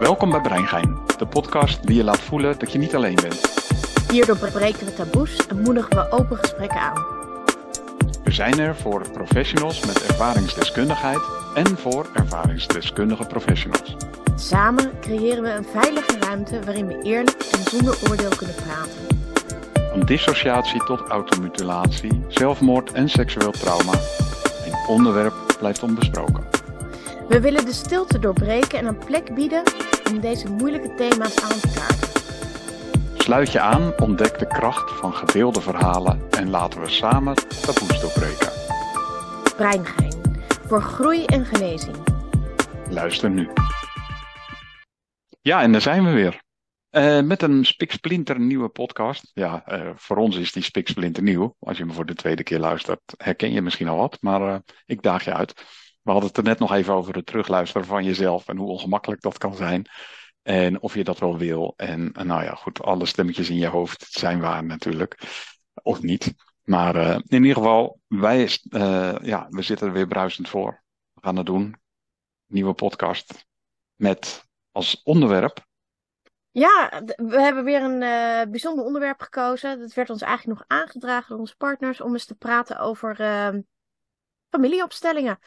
Welkom bij Breingein, de podcast die je laat voelen dat je niet alleen bent. Hierdoor breken we taboes en moedigen we open gesprekken aan. We zijn er voor professionals met ervaringsdeskundigheid en voor ervaringsdeskundige professionals. Samen creëren we een veilige ruimte waarin we eerlijk en zonder oordeel kunnen praten. Van dissociatie tot automutilatie, zelfmoord en seksueel trauma. Een onderwerp blijft onbesproken. We willen de stilte doorbreken en een plek bieden om deze moeilijke thema's aan te kaarten. Sluit je aan, ontdek de kracht van gedeelde verhalen en laten we samen taboes doorbreken. Breingein, voor groei en genezing. Luister nu. Ja, en daar zijn we weer. Uh, met een spiksplinter nieuwe podcast. Ja, uh, voor ons is die spiksplinter nieuw. Als je me voor de tweede keer luistert, herken je misschien al wat. Maar uh, ik daag je uit. We hadden het er net nog even over het terugluisteren van jezelf en hoe ongemakkelijk dat kan zijn. En of je dat wel wil. En nou ja, goed, alle stemmetjes in je hoofd zijn waar natuurlijk. Of niet. Maar uh, in ieder geval, wij, uh, ja, we zitten er weer bruisend voor. We gaan het doen. Nieuwe podcast. Met als onderwerp. Ja, we hebben weer een bijzonder onderwerp gekozen. Dat werd ons eigenlijk nog aangedragen door onze partners om eens te praten over familieopstellingen.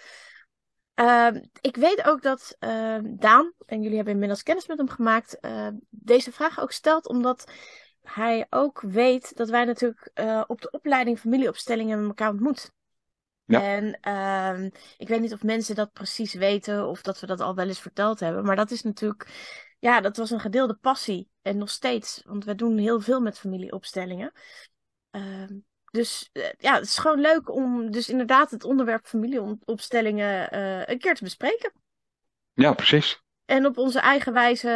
Uh, ik weet ook dat uh, Daan, en jullie hebben inmiddels kennis met hem gemaakt, uh, deze vraag ook stelt omdat hij ook weet dat wij natuurlijk uh, op de opleiding familieopstellingen met elkaar ontmoet. Ja. En ehm, ik weet niet of mensen dat precies weten of dat we dat al wel eens verteld hebben, maar dat is natuurlijk, ja, dat was een gedeelde passie en nog steeds, want we doen heel veel met familieopstellingen. Ehm, dus uh, ja, het is gewoon leuk om dus inderdaad het onderwerp familieopstellingen uh, een keer te bespreken. Ja, precies. En op onze eigen wijze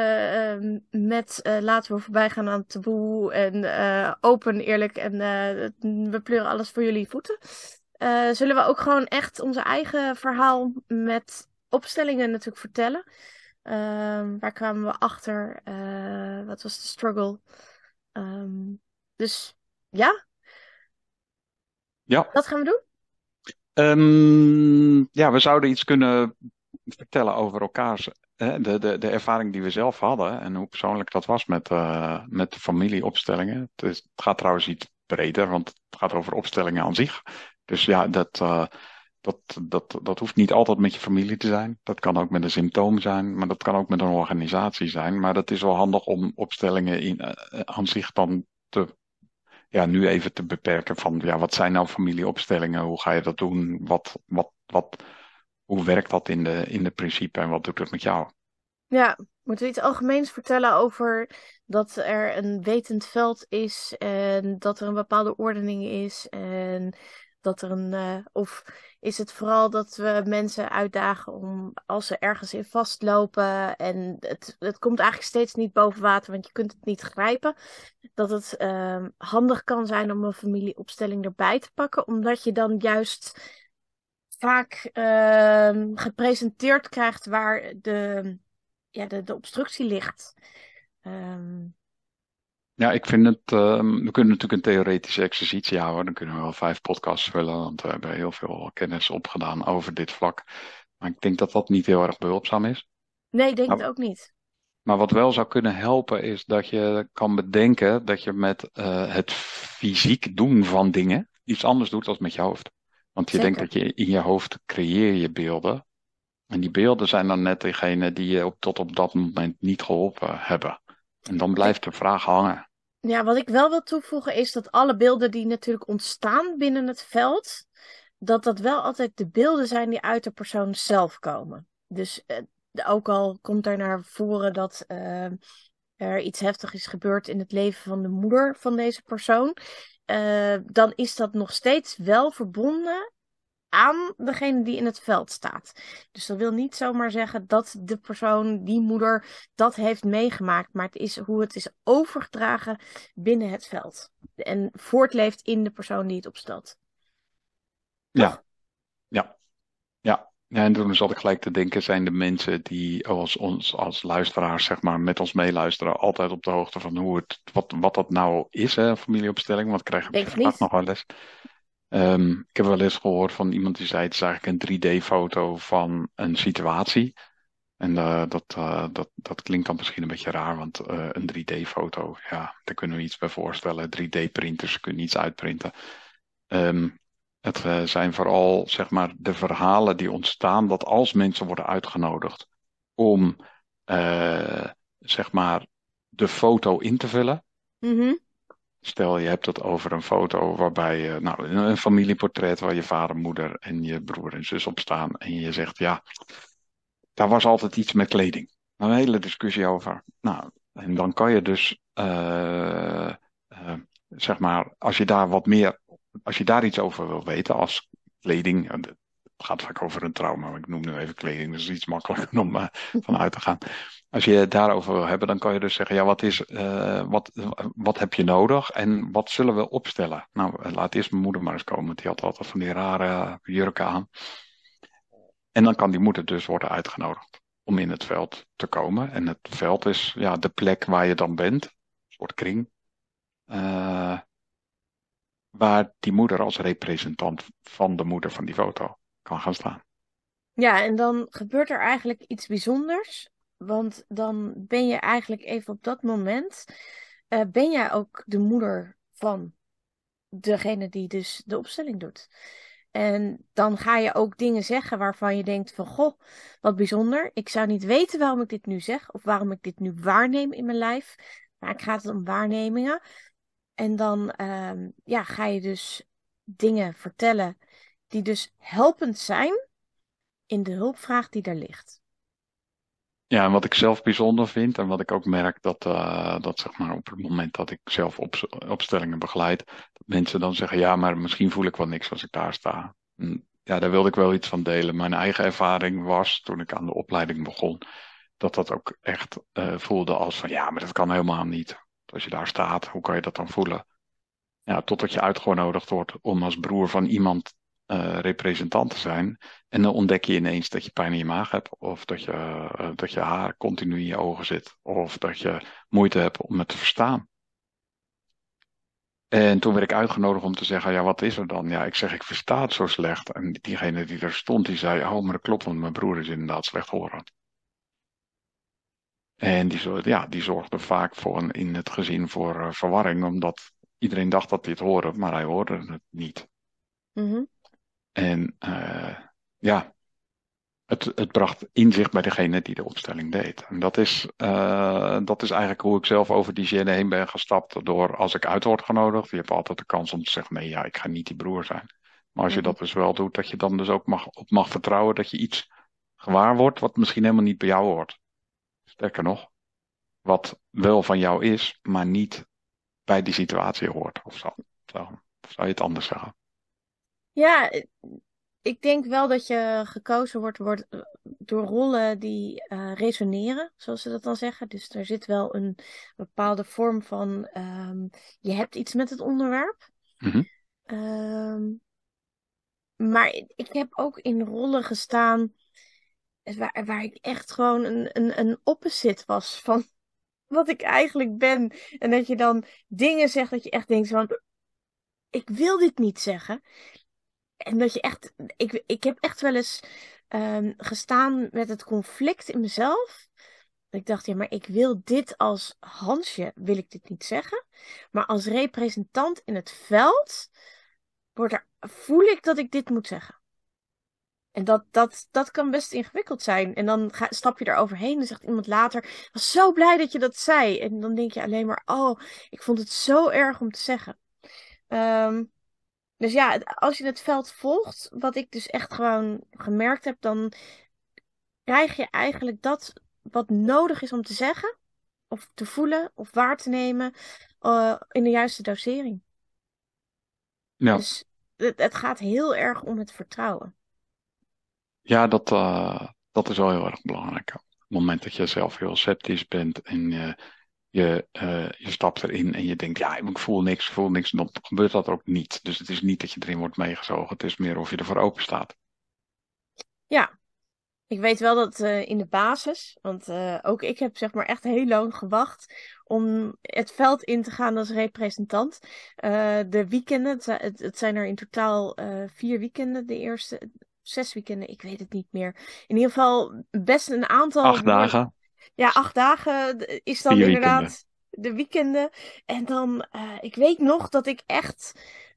uh, met laten we voorbij gaan aan taboe en open, eerlijk en we pleuren alles voor jullie voeten. zullen we ook gewoon echt onze eigen verhaal met opstellingen natuurlijk vertellen. Ehm, waar kwamen we achter? wat was de struggle? Um, dus ja, ja. Wat gaan we doen? Um, ja, we zouden iets kunnen vertellen over elkaars, hè, de, de, de ervaring die we zelf hadden en hoe persoonlijk dat was met, uh, met de familieopstellingen. Het, is, het, gaat trouwens iets breder, want het gaat over opstellingen aan zich. Dus ja, dat, uh, dat, dat, dat hoeft niet altijd met je familie te zijn. Dat kan ook met een symptoom zijn, maar dat kan ook met een organisatie zijn. Maar dat is wel handig om opstellingen in, uh, aan zich dan te ja, nu even te beperken van ja, wat zijn nou familieopstellingen? Hoe ga je dat doen? Wat, wat, wat, hoe werkt dat in de, in de principe en wat doet het met jou? Ja, moeten we iets algemeens vertellen over dat er een wetend veld is en dat er een bepaalde ordening is en dat er een. Uh, of is het vooral dat we mensen uitdagen om als ze ergens in vastlopen en het, het komt eigenlijk steeds niet boven water, want je kunt het niet grijpen. Dat het uh, handig kan zijn om een familieopstelling erbij te pakken, omdat je dan juist vaak uh, gepresenteerd krijgt waar de, ja, de, de obstructie ligt. Um, ja, ik vind het. Uh, we kunnen natuurlijk een theoretische exercitie houden. Dan kunnen we wel vijf podcasts vullen, want we hebben heel veel kennis opgedaan over dit vlak. Maar ik denk dat dat niet heel erg behulpzaam is. Nee, ik denk het ook niet. Maar wat wel zou kunnen helpen, is dat je kan bedenken dat je met uh, het fysiek doen van dingen iets anders doet dan met je hoofd. Want je Zeker. denkt dat je in je hoofd creëer je beelden. En die beelden zijn dan net degene die je op, tot op dat moment niet geholpen hebben. En dan blijft de vraag hangen. Ja, wat ik wel wil toevoegen is dat alle beelden die natuurlijk ontstaan binnen het veld, dat dat wel altijd de beelden zijn die uit de persoon zelf komen. Dus eh, ook al komt er naar voren dat uh, er iets heftig is gebeurd in het leven van de moeder van deze persoon, uh, dan is dat nog steeds wel verbonden aan degene die in het veld staat. Dus dat wil niet zomaar zeggen dat de persoon, die moeder, dat heeft meegemaakt. Maar het is hoe het is overgedragen binnen het veld. En voortleeft in de persoon die het opstelt. Ja, ja, ja. Ja, en toen zat ik gelijk te denken, zijn de mensen die als ons als luisteraars, zeg maar, met ons meeluisteren, altijd op de hoogte van hoe het, wat, wat dat nou is, hè, familieopstelling? Want krijg ik nog wel les. Um, ik heb wel eens gehoord van iemand die zei: het is eigenlijk een 3D-foto van een situatie. En uh, dat, uh, dat, dat klinkt dan misschien een beetje raar, want uh, een 3D-foto, ja, daar kunnen we iets bij voorstellen. 3D-printers kunnen iets uitprinten. Um, het zijn vooral zeg maar, de verhalen die ontstaan dat als mensen worden uitgenodigd om zeg maar, de foto in te vullen. Mm. Stel, je hebt het over een foto waarbij je, nou, een familieportret waar je vader, moeder en je broer en zus op staan. En je zegt, ja, daar was altijd iets met kleding. Een hele discussie over. Nou, en dan kan je dus, uh, uh, zeg maar, als je daar wat meer, als je daar iets over wil weten, als kleding, het gaat vaak over een trauma, maar ik noem nu even kleding, dus iets makkelijker om uh, van uit te gaan. Als je het daarover wil hebben, dan kan je dus zeggen, ja, wat, is, wat, wat heb je nodig en wat zullen we opstellen? Nou, laat eerst mijn moeder maar eens komen, want die had altijd van die rare jurken aan. En dan kan die moeder dus worden uitgenodigd om in het veld te komen. En het veld is ja, de plek waar je dan bent, een soort kring, uh, waar die moeder als representant van de moeder van die foto kan gaan staan. Ja, en dan gebeurt er eigenlijk iets bijzonders. Want dan ben je eigenlijk even op dat moment, uh, ben jij ook de moeder van degene die dus de opstelling doet. En dan ga je ook dingen zeggen waarvan je denkt van goh, wat bijzonder. Ik zou niet weten waarom ik dit nu zeg of waarom ik dit nu waarneem in mijn lijf. Maar ik ga het om waarnemingen. En dan um, ja, ga je dus dingen vertellen die dus helpend zijn in de hulpvraag die daar ligt. Ja, en wat ik zelf bijzonder vind en wat ik ook merk dat, uh, dat zeg maar op het moment dat ik zelf op, opstellingen begeleid, dat mensen dan zeggen, ja, maar misschien voel ik wel niks als ik daar sta. En ja, daar wilde ik wel iets van delen. Mijn eigen ervaring was, toen ik aan de opleiding begon, dat dat ook echt uh, voelde als van, ja, maar dat kan helemaal niet. Als je daar staat, hoe kan je dat dan voelen? Ja, totdat je uitgenodigd wordt om als broer van iemand uh, representant te zijn. En dan ontdek je ineens dat je pijn in je maag hebt. Of dat je, uh, dat je haar continu in je ogen zit. Of dat je moeite hebt om het te verstaan. En toen werd ik uitgenodigd om te zeggen, ja, wat is er dan? Ja, ik zeg, ik versta het zo slecht. En diegene die er stond, die zei, oh, maar dat klopt, want mijn broer is inderdaad slecht horen. En die, ja, die zorgde vaak voor een, in het gezin voor uh, verwarring, omdat iedereen dacht dat hij het hoorde, maar hij hoorde het niet. Mm. En uh, ja, het, het bracht inzicht bij degene die de opstelling deed. En dat is, uh, dat is eigenlijk hoe ik zelf over die gene heen ben gestapt. Door als ik uit word genodigd, je hebt altijd de kans om te zeggen: nee, ja, ik ga niet die broer zijn. Maar als je dat dus wel doet, dat je dan dus ook mag, op mag vertrouwen dat je iets gewaar wordt wat misschien helemaal niet bij jou hoort. Sterker nog, wat wel van jou is, maar niet bij die situatie hoort of zo. zo. Of zou je het anders zeggen? Ja, ik denk wel dat je gekozen wordt, wordt door rollen die uh, resoneren, zoals ze dat dan zeggen. Dus er zit wel een bepaalde vorm van, um, je hebt iets met het onderwerp. Mm -hmm. um, maar ik heb ook in rollen gestaan waar, waar ik echt gewoon een, een, een opposite was van wat ik eigenlijk ben. En dat je dan dingen zegt dat je echt denkt van, ik wil dit niet zeggen. En dat je echt, ik, ik heb echt wel eens um, gestaan met het conflict in mezelf. Ik dacht, ja, maar ik wil dit als Hansje, wil ik dit niet zeggen. Maar als representant in het veld, wordt er, voel ik dat ik dit moet zeggen. En dat, dat, dat kan best ingewikkeld zijn. En dan ga, stap je er overheen en zegt iemand later: was zo blij dat je dat zei. En dan denk je alleen maar: Oh, ik vond het zo erg om te zeggen. Um, dus ja, als je het veld volgt, wat ik dus echt gewoon gemerkt heb, dan krijg je eigenlijk dat wat nodig is om te zeggen, of te voelen, of waar te nemen, uh, in de juiste dosering. Ja. Dus het, het, gaat heel erg om het vertrouwen. Ja, dat, uh, dat is wel heel erg belangrijk. Op het moment dat je zelf heel sceptisch bent en je je, uh, je stapt erin en je denkt, ja, ik voel niks, ik voel niks. Dan gebeurt dat ook niet. Dus het is niet dat je erin wordt meegezogen. Het is meer of je ervoor open staat. Ja, ik weet wel dat uh, in de basis, want uh, ook ik heb zeg maar echt heel lang gewacht om het veld in te gaan als representant. Uh, de weekenden, het, het, zijn er in totaal vier weekenden. De eerste, zes weekenden, ik weet het niet meer. In ieder geval best een aantal. Acht dagen. Ja, acht dagen is dan inderdaad de weekenden. En dan, uh, ik weet nog dat ik echt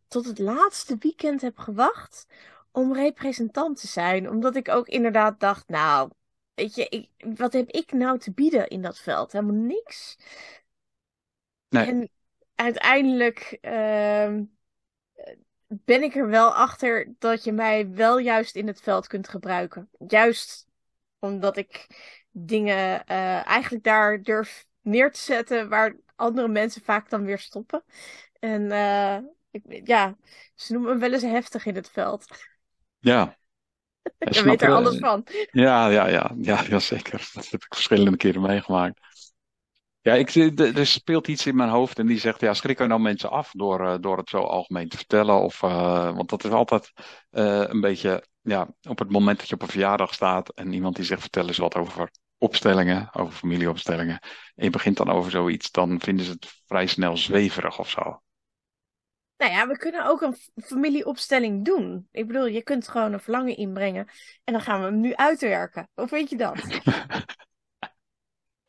tot het laatste weekend heb gewacht om representant te zijn. Omdat ik ook inderdaad dacht, nou, weet je, ik, wat heb ik nou te bieden in dat veld? Helemaal niks. Nee. En uiteindelijk uh, ben ik er wel achter dat je mij wel juist in het veld kunt gebruiken. Juist omdat ik dingen uh, eigenlijk daar durf neer te zetten waar andere mensen vaak dan weer stoppen. En uh, ik, ja, ze noemen me wel eens heftig in het veld. Ja. Je weet er alles van. Ja, ja, ja, ja, ja, zeker. Dat heb ik verschillende keren meegemaakt. Ja, ik, er speelt iets in mijn hoofd en die zegt, ja, schrikken nou mensen af door, door het zo algemeen te vertellen? Of, uh, want dat is altijd uh, een beetje, ja, op het moment dat je op een verjaardag staat en iemand die zegt, vertel eens wat over opstellingen, over familieopstellingen. En je begint dan over zoiets, dan vinden ze het vrij snel zweverig of zo. Nou ja, we kunnen ook een familieopstelling doen. Ik bedoel, je kunt gewoon een verlangen inbrengen en dan gaan we hem nu uitwerken. Of weet je dat?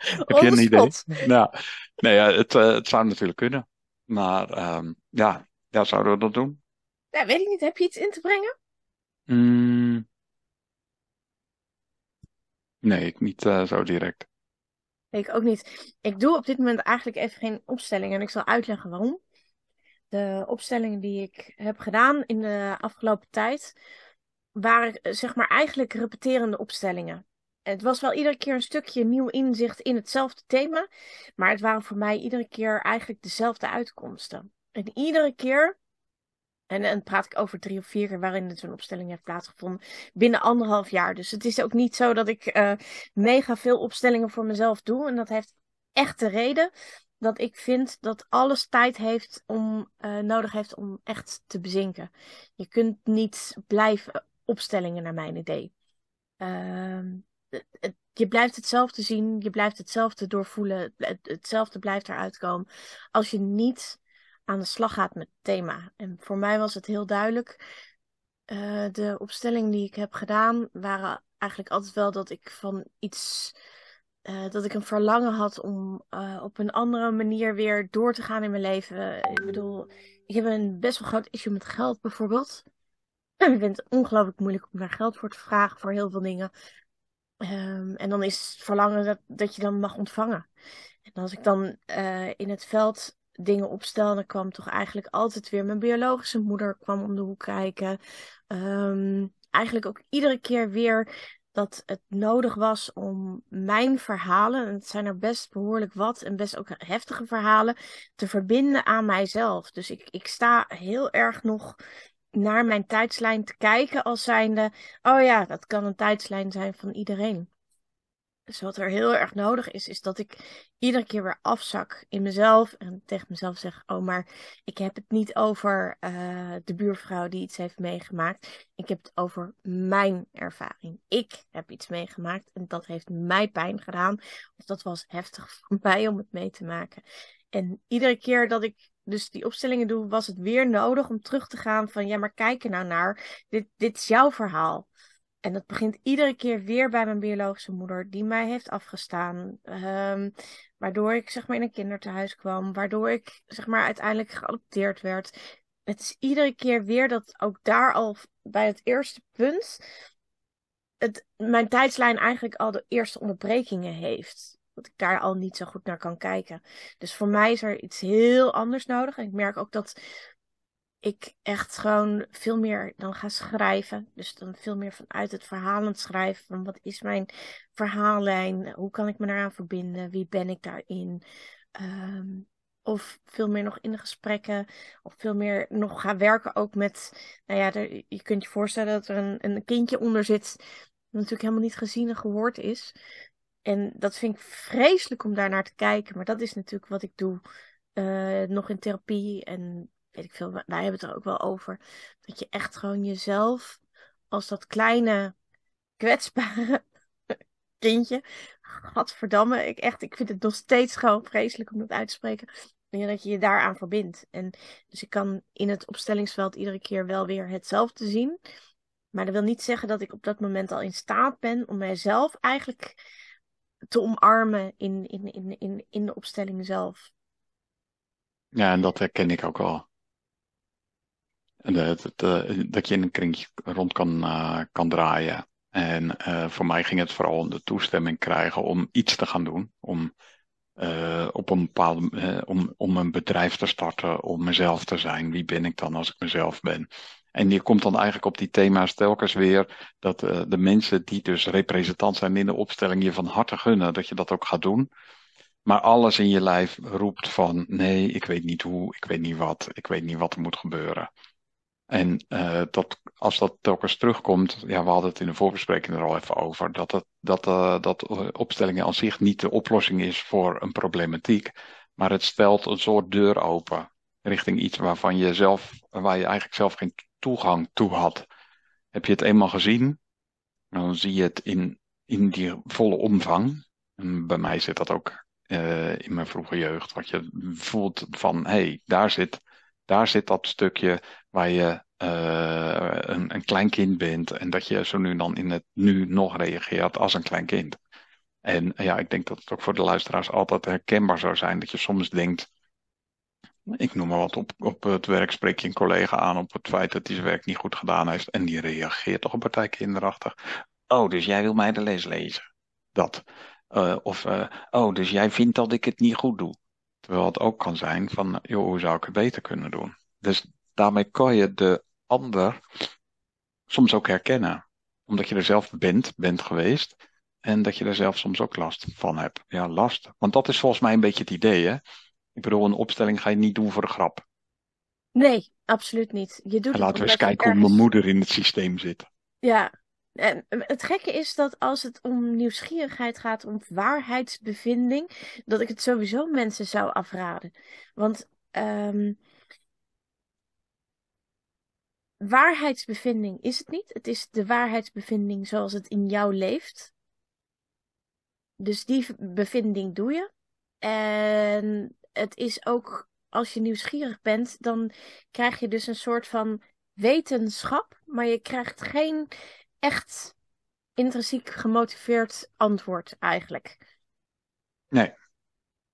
Heb je een idee? Nou, nee, ja, het, uh, het zou natuurlijk kunnen. Maar um, ja, ja, zouden we dat doen? Ja, weet ik niet. Heb je iets in te brengen? Mm. Nee, niet uh, zo direct. Ik ook niet. Ik doe op dit moment eigenlijk even geen opstelling en ik zal uitleggen waarom. De opstellingen die ik heb gedaan in de afgelopen tijd waren eh, zeg maar eigenlijk repeterende opstellingen. Het was wel iedere keer een stukje nieuw inzicht in hetzelfde thema, maar het waren voor mij iedere keer eigenlijk dezelfde uitkomsten. En iedere keer en dan praat ik over drie of vier keer waarin het zo'n opstelling heeft plaatsgevonden. Binnen anderhalf jaar. Dus het is ook niet zo dat ik uh, mega veel opstellingen voor mezelf doe. En dat heeft echt de reden dat ik vind dat alles tijd heeft om, uh, nodig heeft om echt te bezinken. Je kunt niet blijven opstellingen naar mijn idee. Het, je blijft hetzelfde zien, je blijft hetzelfde doorvoelen, het, hetzelfde blijft eruit komen. Als je niet aan de slag gaat met het thema. En voor mij was het heel duidelijk. Uh, de opstellingen die ik heb gedaan waren eigenlijk altijd wel dat ik van iets. Uh, dat ik een verlangen had om uh, op een andere manier weer door te gaan in mijn leven. Ik bedoel, ik heb een best wel groot issue met geld bijvoorbeeld. En ik vind het ongelooflijk moeilijk om daar geld voor te vragen voor heel veel dingen. Um, en dan is het verlangen dat, dat je dan mag ontvangen. En als ik dan in het veld dingen opstelde, kwam toch eigenlijk altijd weer mijn biologische moeder kwam om de hoek kijken. Um, eigenlijk ook iedere keer weer dat het nodig was om mijn verhalen, en het zijn er best behoorlijk wat en best ook heftige verhalen, te verbinden aan mijzelf. Dus ik, ik sta heel erg nog naar mijn tijdslijn te kijken als zijnde, oh ja, dat kan een tijdslijn zijn van iedereen. Dus wat er heel erg nodig is, is dat ik iedere keer weer afzak in mezelf. En tegen mezelf zeg: Oh, maar ik heb het niet over uh, de buurvrouw die iets heeft meegemaakt. Ik heb het over mijn ervaring. Ik heb iets meegemaakt en dat heeft mij pijn gedaan. Of dat was heftig voor mij om het mee te maken. En iedere keer dat ik dus die opstellingen doe, was het weer nodig om terug te gaan van ja, maar kijk er nou naar. Dit, dit is jouw verhaal. En dat begint iedere keer weer bij mijn biologische moeder, die mij heeft afgestaan. Um, waardoor ik zeg maar in een kinderthuis kwam. Waardoor ik zeg maar uiteindelijk geadopteerd werd. Het is iedere keer weer dat ook daar al bij het eerste punt. Het, mijn tijdslijn eigenlijk al de eerste onderbrekingen heeft. Dat ik daar al niet zo goed naar kan kijken. Dus voor mij is er iets heel anders nodig. En ik merk ook dat ik echt gewoon veel meer dan ga schrijven. Dus dan veel meer vanuit het verhalend schrijven. Van wat is mijn verhaallijn? Hoe kan ik me daaraan verbinden? Wie ben ik daarin? Um, of veel meer nog in de gesprekken. Of veel meer nog gaan werken ook met. Nou ja, je kunt je voorstellen dat er een, een kindje onder zit. Dat natuurlijk helemaal niet gezien en gehoord is. En dat vind ik vreselijk om daar naar te kijken. Maar dat is natuurlijk wat ik doe. Uh, nog in therapie en weet ik veel, wij hebben het er ook wel over. Dat je echt gewoon jezelf als dat kleine kwetsbare kindje. Gadverdamme, ik echt, ik vind het nog steeds gewoon vreselijk om dat uit te spreken. En dat je je daaraan verbindt. En dus ik kan in het opstellingsveld iedere keer wel weer hetzelfde zien. Maar dat wil niet zeggen dat ik op dat moment al in staat ben om mijzelf eigenlijk te omarmen in, in, in, in, in de opstelling zelf. Ja, en dat herken ik ook wel. Dat, dat, je in een kring rond kan, uh, kan draaien. En uh, voor mij ging het vooral om de toestemming krijgen om iets te gaan doen. Om uh, op een bepaalde, om, om een bedrijf te starten, om mezelf te zijn. Wie ben ik dan als ik mezelf ben? En je komt dan eigenlijk op die thema's telkens weer dat uh, de mensen die dus representant zijn in de opstelling je van harte gunnen dat je dat ook gaat doen. Maar alles in je lijf roept van nee, ik weet niet hoe, ik weet niet wat, ik weet niet wat er moet gebeuren. En uh, dat, als dat telkens terugkomt, ja, we hadden het in de voorbespreking er al even over, dat, het, dat, uh, dat opstellingen aan zich niet de oplossing is voor een problematiek, maar het stelt een soort deur open richting iets waarvan je zelf, waar je eigenlijk zelf geen toegang toe had. Heb je het eenmaal gezien, dan zie je het in, in die volle omvang. En bij mij zit dat ook uh, in mijn vroege jeugd, wat je voelt van, hé, hey, daar zit daar zit dat stukje waar je uh, een, een klein kind bent en dat je zo nu dan in het nu nog reageert als een klein kind. En ja, ik denk dat het ook voor de luisteraars altijd herkenbaar zou zijn dat je soms denkt, ik noem maar wat, op, op het werk spreek je een collega aan op het feit dat hij zijn werk niet goed gedaan heeft en die reageert toch een partij kinderachtig. Oh, dus jij wil mij de les lezen? Dat. Uh, of, oh, dus jij vindt dat ik het niet goed doe? Terwijl het ook kan zijn van, joh, hoe zou ik het beter kunnen doen? Dus daarmee kan je de ander soms ook herkennen. Omdat je er zelf bent, bent geweest. En dat je er zelf soms ook last van hebt. Ja, last. Want dat is volgens mij een beetje het idee, hè? Ik bedoel, een opstelling ga je niet doen voor de grap. Nee, absoluut niet. Je doet en laten we eens kijken ergens... hoe mijn moeder in het systeem zit. Ja, en het gekke is dat als het om nieuwsgierigheid gaat, om waarheidsbevinding, dat ik het sowieso mensen zou afraden. Want um, waarheidsbevinding is het niet. Het is de waarheidsbevinding zoals het in jou leeft. Dus die bevinding doe je. En het is ook, als je nieuwsgierig bent, dan krijg je dus een soort van wetenschap, maar je krijgt geen echt intrinsiek gemotiveerd antwoord eigenlijk. Nee.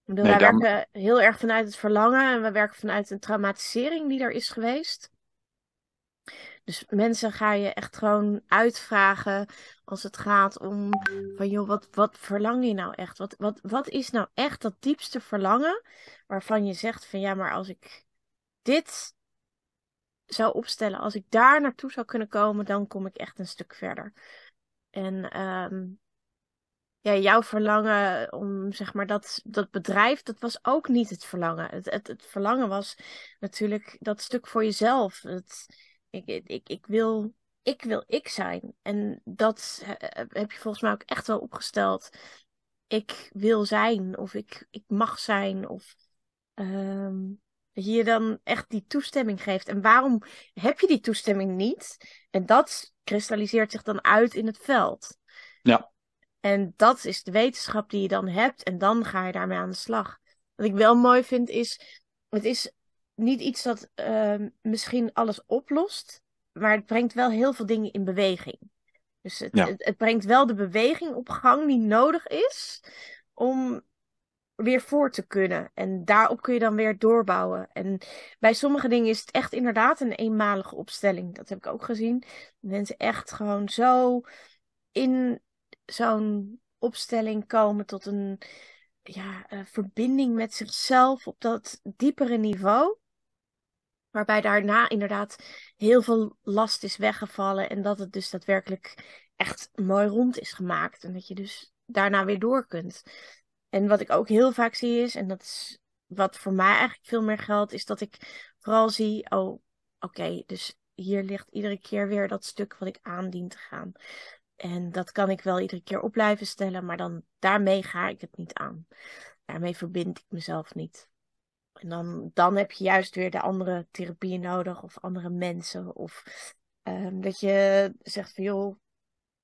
Bedoel, nee, wij dan... werken heel erg vanuit het verlangen en we werken vanuit een traumatisering die er is geweest. Dus mensen ga je echt gewoon uitvragen als het gaat om van joh, wat, wat verlang je nou echt? Wat, wat, wat is nou echt dat diepste verlangen waarvan je zegt van ja, maar als ik dit zou opstellen, als ik daar naartoe zou kunnen komen, dan kom ik echt een stuk verder. En um, ja, jouw verlangen om zeg maar dat, dat bedrijf, dat was ook niet het verlangen. Het, het, het verlangen was natuurlijk dat stuk voor jezelf. Het, ik, ik, ik, wil, ik wil ik zijn. En dat heb je volgens mij ook echt wel opgesteld. Ik wil zijn, of ik, ik mag zijn, of um, dat je je dan echt die toestemming geeft. En waarom heb je die toestemming niet? En dat kristalliseert zich dan uit in het veld. Ja. En dat is de wetenschap die je dan hebt. En dan ga je daarmee aan de slag. Wat ik wel mooi vind is, het is niet iets dat uh, misschien alles oplost. Maar het brengt wel heel veel dingen in beweging. Dus het, het, het brengt wel de beweging op gang die nodig is om weer voor te kunnen. En daarop kun je dan weer doorbouwen. En bij sommige dingen is het echt inderdaad een eenmalige opstelling. Dat heb ik ook gezien. Mensen echt gewoon zo in zo'n opstelling komen tot een ja, verbinding met zichzelf op dat diepere niveau. Waarbij daarna inderdaad heel veel last is weggevallen. En dat het dus daadwerkelijk echt mooi rond is gemaakt. En dat je dus daarna weer door kunt. En wat ik ook heel vaak zie is, en dat is wat voor mij eigenlijk veel meer geldt, is dat ik vooral zie, oh, oké, dus hier ligt iedere keer weer dat stuk wat ik aandien te gaan. En dat kan ik wel iedere keer op blijven stellen, maar dan daarmee ga ik het niet aan. Daarmee verbind ik mezelf niet. En dan, dan heb je juist weer de andere therapieën nodig, of andere mensen. Of um, dat je zegt van joh,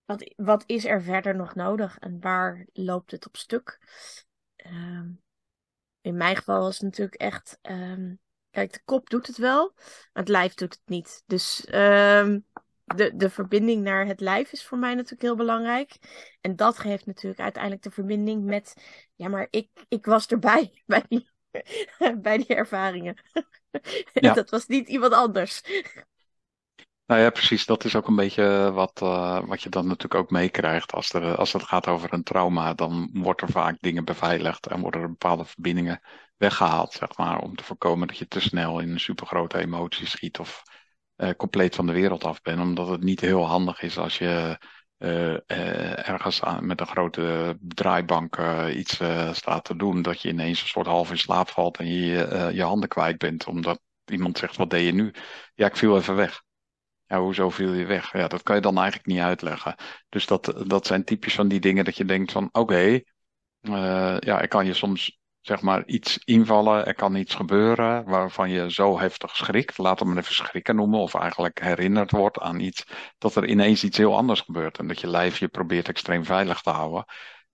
wat, wat is er verder nog nodig en waar loopt het op stuk? Um, in mijn geval was het natuurlijk echt. Um, kijk, de kop doet het wel, maar het lijf doet het niet. Dus um, de, de verbinding naar het lijf is voor mij natuurlijk heel belangrijk. En dat geeft natuurlijk uiteindelijk de verbinding met, ja, maar ik, ik was erbij bij die, bij die ervaringen. Ja. dat was niet iemand anders. Nou ja, precies. Dat is ook een beetje wat, uh, wat je dan natuurlijk ook meekrijgt. Als, er, als het gaat over een trauma, dan wordt er vaak dingen beveiligd en worden er bepaalde verbindingen weggehaald, zeg maar, om te voorkomen dat je te snel in een supergrote emotie schiet of compleet van de wereld af bent. Omdat het niet heel handig is als je ergens met een grote draaibank iets staat te doen, dat je ineens een soort half in slaap valt en je je handen kwijt bent, omdat iemand zegt, wat deed je nu? Ja, ik viel even weg. Ja, hoezo viel je weg? Ja, dat kan je dan eigenlijk niet uitleggen. Dus dat, dat zijn typisch van die dingen dat je denkt van, oké, okay, ja, ik kan je soms zeg maar iets invallen, er kan iets gebeuren waarvan je zo heftig schrikt, laten we het even schrikken noemen, of eigenlijk herinnerd wordt aan iets, dat er ineens iets heel anders gebeurt en dat je lijf je probeert extreem veilig te houden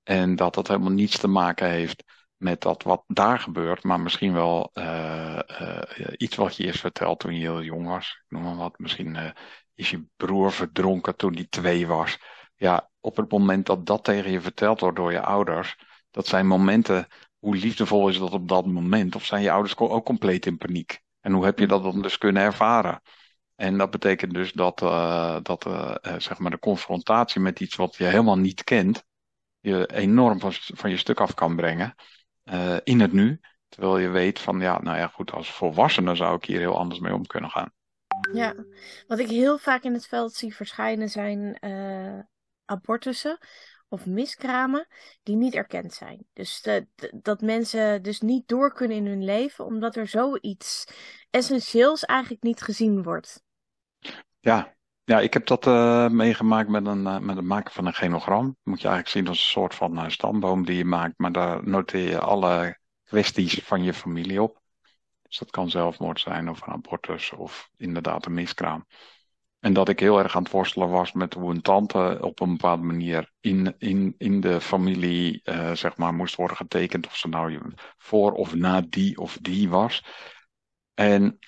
en dat dat helemaal niets te maken heeft met dat wat daar gebeurt, maar misschien wel uh, uh, iets wat je eerst verteld toen je heel jong was. Ik noem maar wat, misschien uh, is je broer verdronken toen hij twee was. Ja, op het moment dat dat tegen je verteld wordt door je ouders, dat zijn momenten hoe liefdevol is dat op dat moment? Of zijn je ouders ook compleet in paniek? En hoe heb je dat dan dus kunnen ervaren? En dat betekent dus dat, dat zeg maar de confrontatie met iets wat je helemaal niet kent, je enorm van, van je stuk af kan brengen uh, in het nu. Terwijl je weet van, ja, nou ja, goed, als volwassene zou ik hier heel anders mee om kunnen gaan. Ja, wat ik heel vaak in het veld zie verschijnen zijn abortussen of miskramen die niet erkend zijn. Dus de, dat mensen dus niet door kunnen in hun leven omdat er zoiets essentieels eigenlijk niet gezien wordt. Ja, ja ik heb dat uh, meegemaakt met, een, uh, met het maken van een genogram. Moet je eigenlijk zien als een soort van uh, stamboom die je maakt, maar daar noteer je alle kwesties van je familie op. Dus dat kan zelfmoord zijn of een abortus of inderdaad een miskraam. En dat ik heel erg aan het worstelen was met hoe een tante op een bepaalde manier in, in, in de familie zeg maar, moest worden getekend. Of ze nou voor of na die of die was. En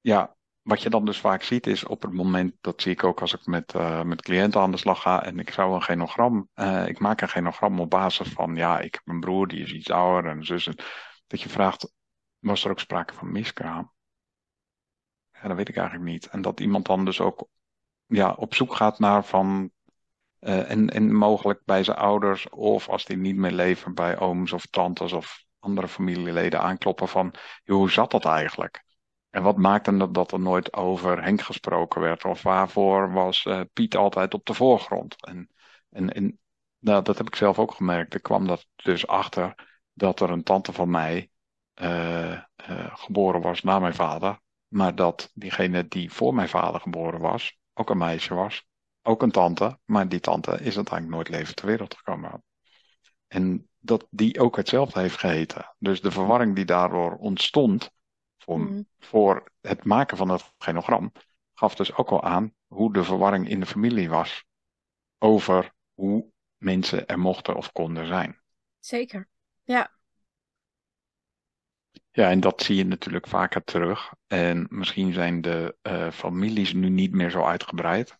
ja, wat je dan dus vaak ziet is op het moment, dat zie ik ook als ik met, uh, met cliënten aan de slag ga en ik zou een genogram, uh, ik maak een genogram op basis van, ja, ik heb een broer die is iets ouder en zus. Dat je vraagt, was er ook sprake van miskraam? Ja, dat weet ik eigenlijk niet. En dat iemand dan dus ook ja, op zoek gaat naar van. Uh, en, en mogelijk bij zijn ouders, of als die niet meer leven, bij ooms of tantes of andere familieleden aankloppen van. hoe zat dat eigenlijk? En wat maakte dat dat er nooit over Henk gesproken werd? Of waarvoor was uh, Piet altijd op de voorgrond? En, en, en nou, dat heb ik zelf ook gemerkt. Ik kwam dat dus achter dat er een tante van mij uh, geboren was na mijn vader. Maar dat diegene die voor mijn vader geboren was, ook een meisje was. Ook een tante, maar die tante is uiteindelijk nooit levend ter wereld gekomen. En dat die ook hetzelfde heeft geheten. Dus de verwarring die daardoor ontstond voor, mm. voor het maken van het genogram, gaf dus ook al aan hoe de verwarring in de familie was over hoe mensen er mochten of konden zijn. Zeker, ja. Ja, en dat zie je natuurlijk vaker terug. En misschien zijn de uh, families nu niet meer zo uitgebreid.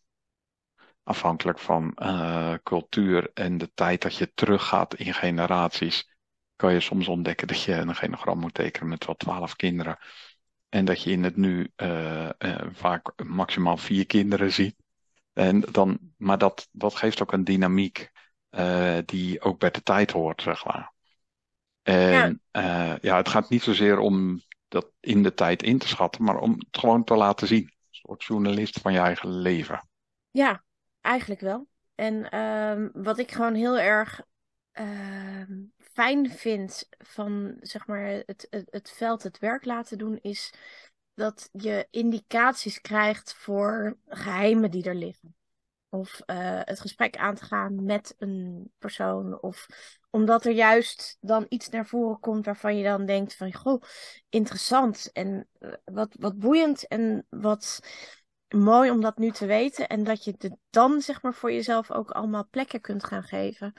Afhankelijk van uh, cultuur en de tijd dat je teruggaat in generaties, kan je soms ontdekken dat je een genogram moet tekenen met wel twaalf kinderen. En dat je in het nu uh, vaak maximaal vier kinderen ziet. En dan, maar dat, dat geeft ook een dynamiek die ook bij de tijd hoort, zeg maar. En ja. Ja, het gaat niet zozeer om dat in de tijd in te schatten, maar om het gewoon te laten zien. Een soort journalist van je eigen leven. Ja, eigenlijk wel. En uh, wat ik gewoon heel erg uh, fijn vind van zeg maar het, het, het veld het werk laten doen, is dat je indicaties krijgt voor geheimen die er liggen. Of uh, het gesprek aan te gaan met een persoon. Of omdat er juist dan iets naar voren komt waarvan je dan denkt van... Goh, interessant en eh, wat, wat boeiend en wat mooi om dat nu te weten. En dat je het dan zeg maar voor jezelf ook allemaal plekken kunt gaan geven.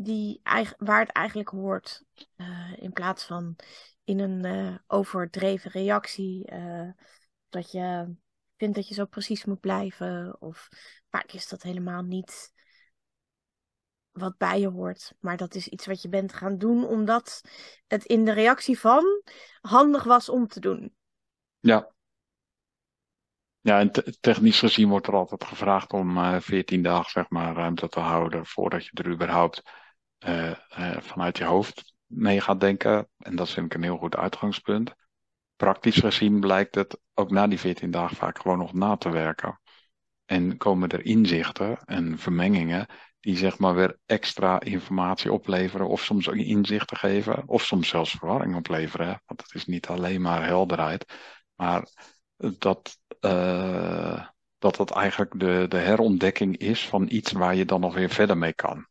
Die, waar het eigenlijk hoort. Uh, in plaats van in een uh, overdreven reactie. dat je vindt dat je zo precies moet blijven. Of vaak is dat helemaal niet wat bij je hoort. Maar dat is iets wat je bent gaan doen omdat het in de reactie van handig was om te doen. Ja. Ja, en technisch gezien wordt er altijd gevraagd om eh, 14 dagen zeg maar, ruimte te houden voordat je er überhaupt uh, vanuit je hoofd mee gaat denken. En dat vind ik een heel goed uitgangspunt. Praktisch gezien blijkt het ook na die 14 dagen vaak gewoon nog na te werken. En komen er inzichten en vermengingen die zeg maar weer extra informatie opleveren, of soms inzichten geven, of soms zelfs verwarring opleveren. Want het is niet alleen maar helderheid, maar dat, uh, dat het eigenlijk de, de herontdekking is van iets waar je dan nog weer verder mee kan.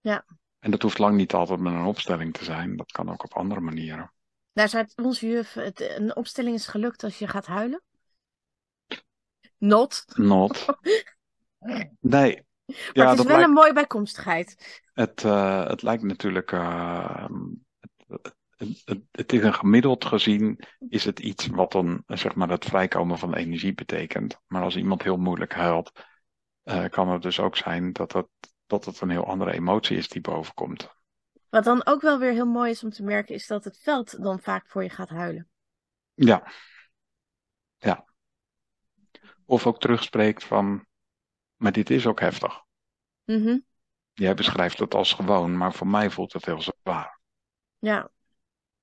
Ja. En dat hoeft lang niet altijd met een opstelling te zijn, dat kan ook op andere manieren. Daar zei onze juf, het, een opstelling is gelukt als je gaat huilen. Not. Not. Nee, maar ja, het is wel een mooie bijkomstigheid. Het, uh, het lijkt natuurlijk. Uh, het, het, het, is een gemiddeld gezien is het iets wat dan zeg maar het vrijkomen van energie betekent. Maar als iemand heel moeilijk huilt, uh, kan het dus ook zijn dat het, dat het een heel andere emotie is die bovenkomt. Wat dan ook wel weer heel mooi is om te merken, is dat het veld dan vaak voor je gaat huilen. Ja. Ja. Of ook terugspreekt van, maar dit is ook heftig. Mm Jij beschrijft het als gewoon, maar voor mij voelt het heel zwaar. Ja.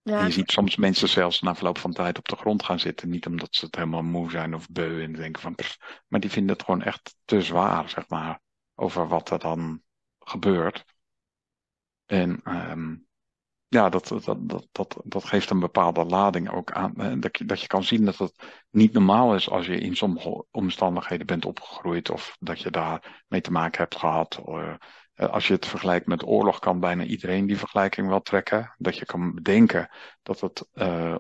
ja. En je ziet soms mensen zelfs na verloop van tijd op de grond gaan zitten. Niet omdat ze het helemaal moe zijn of beu en denken van... Pff, maar die vinden het gewoon echt te zwaar, zeg maar. Over wat er dan gebeurt. En um, ja, dat, dat, dat, dat, dat geeft een bepaalde lading ook aan. Dat je, dat je kan zien dat het niet normaal is als je in sommige omstandigheden bent opgegroeid of dat je daar mee te maken hebt gehad. Eh, als je het vergelijkt met oorlog, kan bijna iedereen die vergelijking wel trekken. Dat je kan bedenken dat het uh,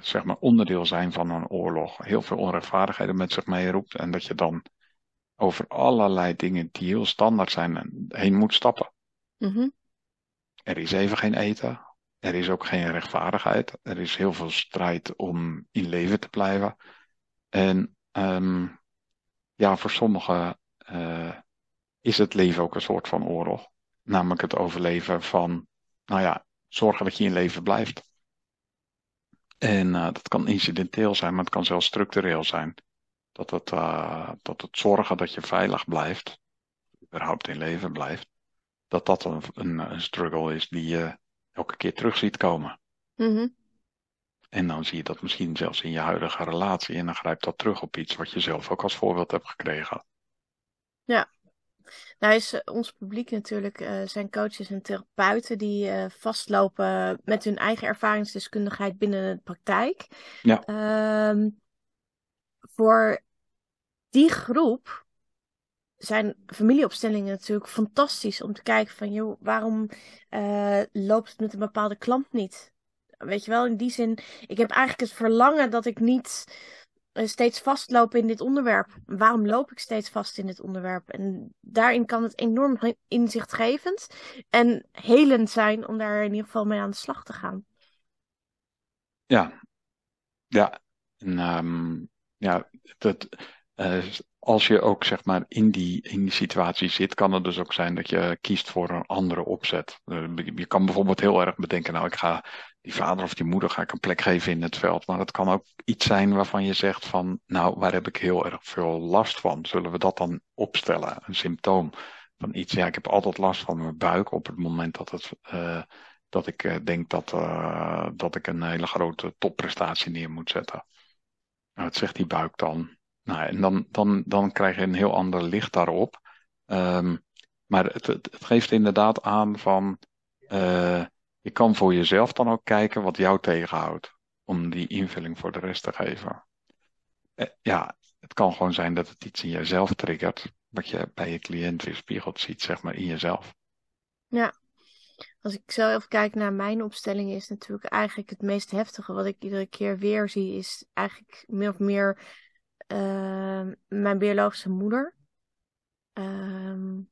zeg maar onderdeel zijn van een oorlog heel veel onrechtvaardigheden met zich meeroept. En dat je dan over allerlei dingen die heel standaard zijn heen moet stappen. Mm er is even geen eten. Er is ook geen rechtvaardigheid. Er is heel veel strijd om in leven te blijven. En um, ja, voor sommigen uh, is het leven ook een soort van oorlog. Namelijk het overleven van, nou ja, zorgen dat je in leven blijft. En uh, dat kan incidenteel zijn, maar het kan zelfs structureel zijn. Dat het, uh, dat het zorgen dat je veilig blijft, überhaupt in leven blijft, dat dat een, een, een struggle is die je elke keer terug ziet komen. Mm En dan zie je dat misschien zelfs in je huidige relatie en dan grijpt dat terug op iets wat je zelf ook als voorbeeld hebt gekregen. Ja. Nou is uh, ons publiek natuurlijk, uh, zijn coaches en therapeuten die uh, vastlopen met hun eigen ervaringsdeskundigheid binnen de praktijk. Ja. Uh, voor die groep zijn familieopstellingen natuurlijk fantastisch om te kijken van, joh, waarom uh, loopt het met een bepaalde klant niet? Weet je wel, in die zin, ik heb eigenlijk het verlangen dat ik niet uh, steeds vastloop in dit onderwerp. Waarom loop ik steeds vast in dit onderwerp? En daarin kan het enorm inzichtgevend en helend zijn om daar in ieder geval mee aan de slag te gaan. Ja, ja. En, um, ja, dat, uh, als je ook zeg maar in die, in die situatie zit, kan het dus ook zijn dat je kiest voor een andere opzet. Uh, je kan bijvoorbeeld heel erg bedenken, nou ik ga die vader of die moeder ga ik een plek geven in het veld. Maar het kan ook iets zijn waarvan je zegt van, nou waar heb ik heel erg veel last van? Zullen we dat dan opstellen? Een symptoom van iets. Ja, ik heb altijd last van mijn buik op het moment dat het... Uh, dat ik denk dat, dat ik een hele grote topprestatie neer moet zetten. Nou, wat zegt die buik dan? Nou, en dan, dan, dan krijg je een heel ander licht daarop. Um, maar het, geeft inderdaad aan van, uh, je kan voor jezelf dan ook kijken wat jou tegenhoudt. Om die invulling voor de rest te geven. Uh, ja, het kan gewoon zijn dat het iets in jezelf triggert. Wat je bij je cliënt weerspiegeld ziet, zeg maar, in jezelf. Ja, als ik zelf kijk naar mijn opstellingen, is natuurlijk eigenlijk het meest heftige wat ik iedere keer weer zie, is eigenlijk meer of meer uh, mijn biologische moeder. Um,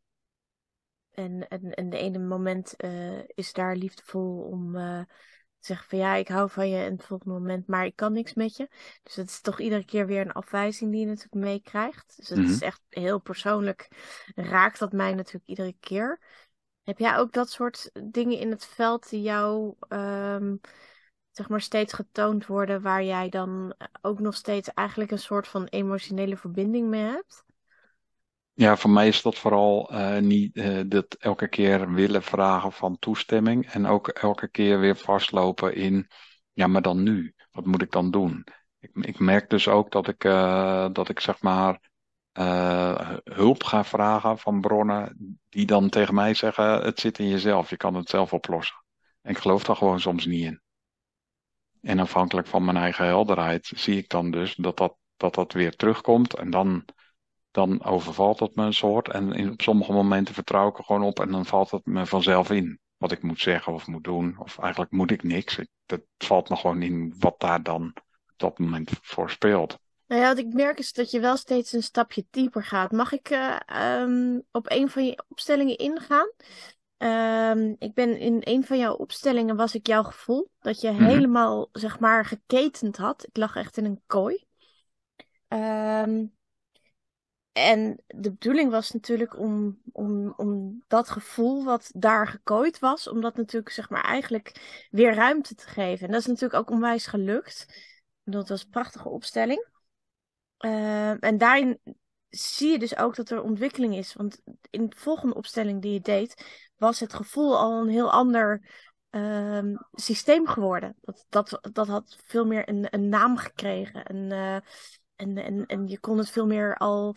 en, en, en de ene moment uh, is daar liefdevol om uh, zeggen van ja, ik hou van je in het volgende moment, maar ik kan niks met je. Dus het is toch iedere keer weer een afwijzing die je natuurlijk meekrijgt. Dus het Mhm. is echt heel persoonlijk, raakt dat mij natuurlijk iedere keer. Heb jij ook dat soort dingen in het veld die jou, ehm, zeg maar, steeds getoond worden, waar jij dan ook nog steeds eigenlijk een soort van emotionele verbinding mee hebt? Ja, voor mij is dat vooral eh, niet eh, dat elke keer willen vragen van toestemming en ook elke keer weer vastlopen in, ja, maar dan nu, wat moet ik dan doen? Ik, ik merk dus ook dat ik, eh, dat ik zeg maar eh, hulp ga vragen van bronnen die dan tegen mij zeggen, het zit in jezelf, je kan het zelf oplossen. En ik geloof daar gewoon soms niet in. En afhankelijk van mijn eigen helderheid zie ik dan dus dat dat, dat, dat weer terugkomt en dan dan overvalt het me een soort. En op sommige momenten vertrouw ik er gewoon op en dan valt het me vanzelf in. Wat ik moet zeggen of moet doen. Of eigenlijk moet ik niks. Ik, dat valt me gewoon in wat daar dan op dat moment voor speelt. Nou ja, wat ik merk is dat je wel steeds een stapje dieper gaat. Mag ik eh, ehm, op een van je opstellingen ingaan? Ehm, ik ben in een van jouw opstellingen was ik jouw gevoel dat je Mhm. helemaal zeg maar geketend had. Ik lag echt in een kooi. Ehm, en de bedoeling was natuurlijk om, om, om dat gevoel wat daar gekooid was, om dat natuurlijk zeg maar eigenlijk weer ruimte te geven. En dat is natuurlijk ook onwijs gelukt. Dat was een prachtige opstelling. Ehm, en daarin zie je dus ook dat er ontwikkeling is. Want in de volgende opstelling die je deed, was het gevoel al een heel ander ehm, systeem geworden. Dat, dat, dat had veel meer een, een naam gekregen. En, eh, en, en, en je kon het veel meer al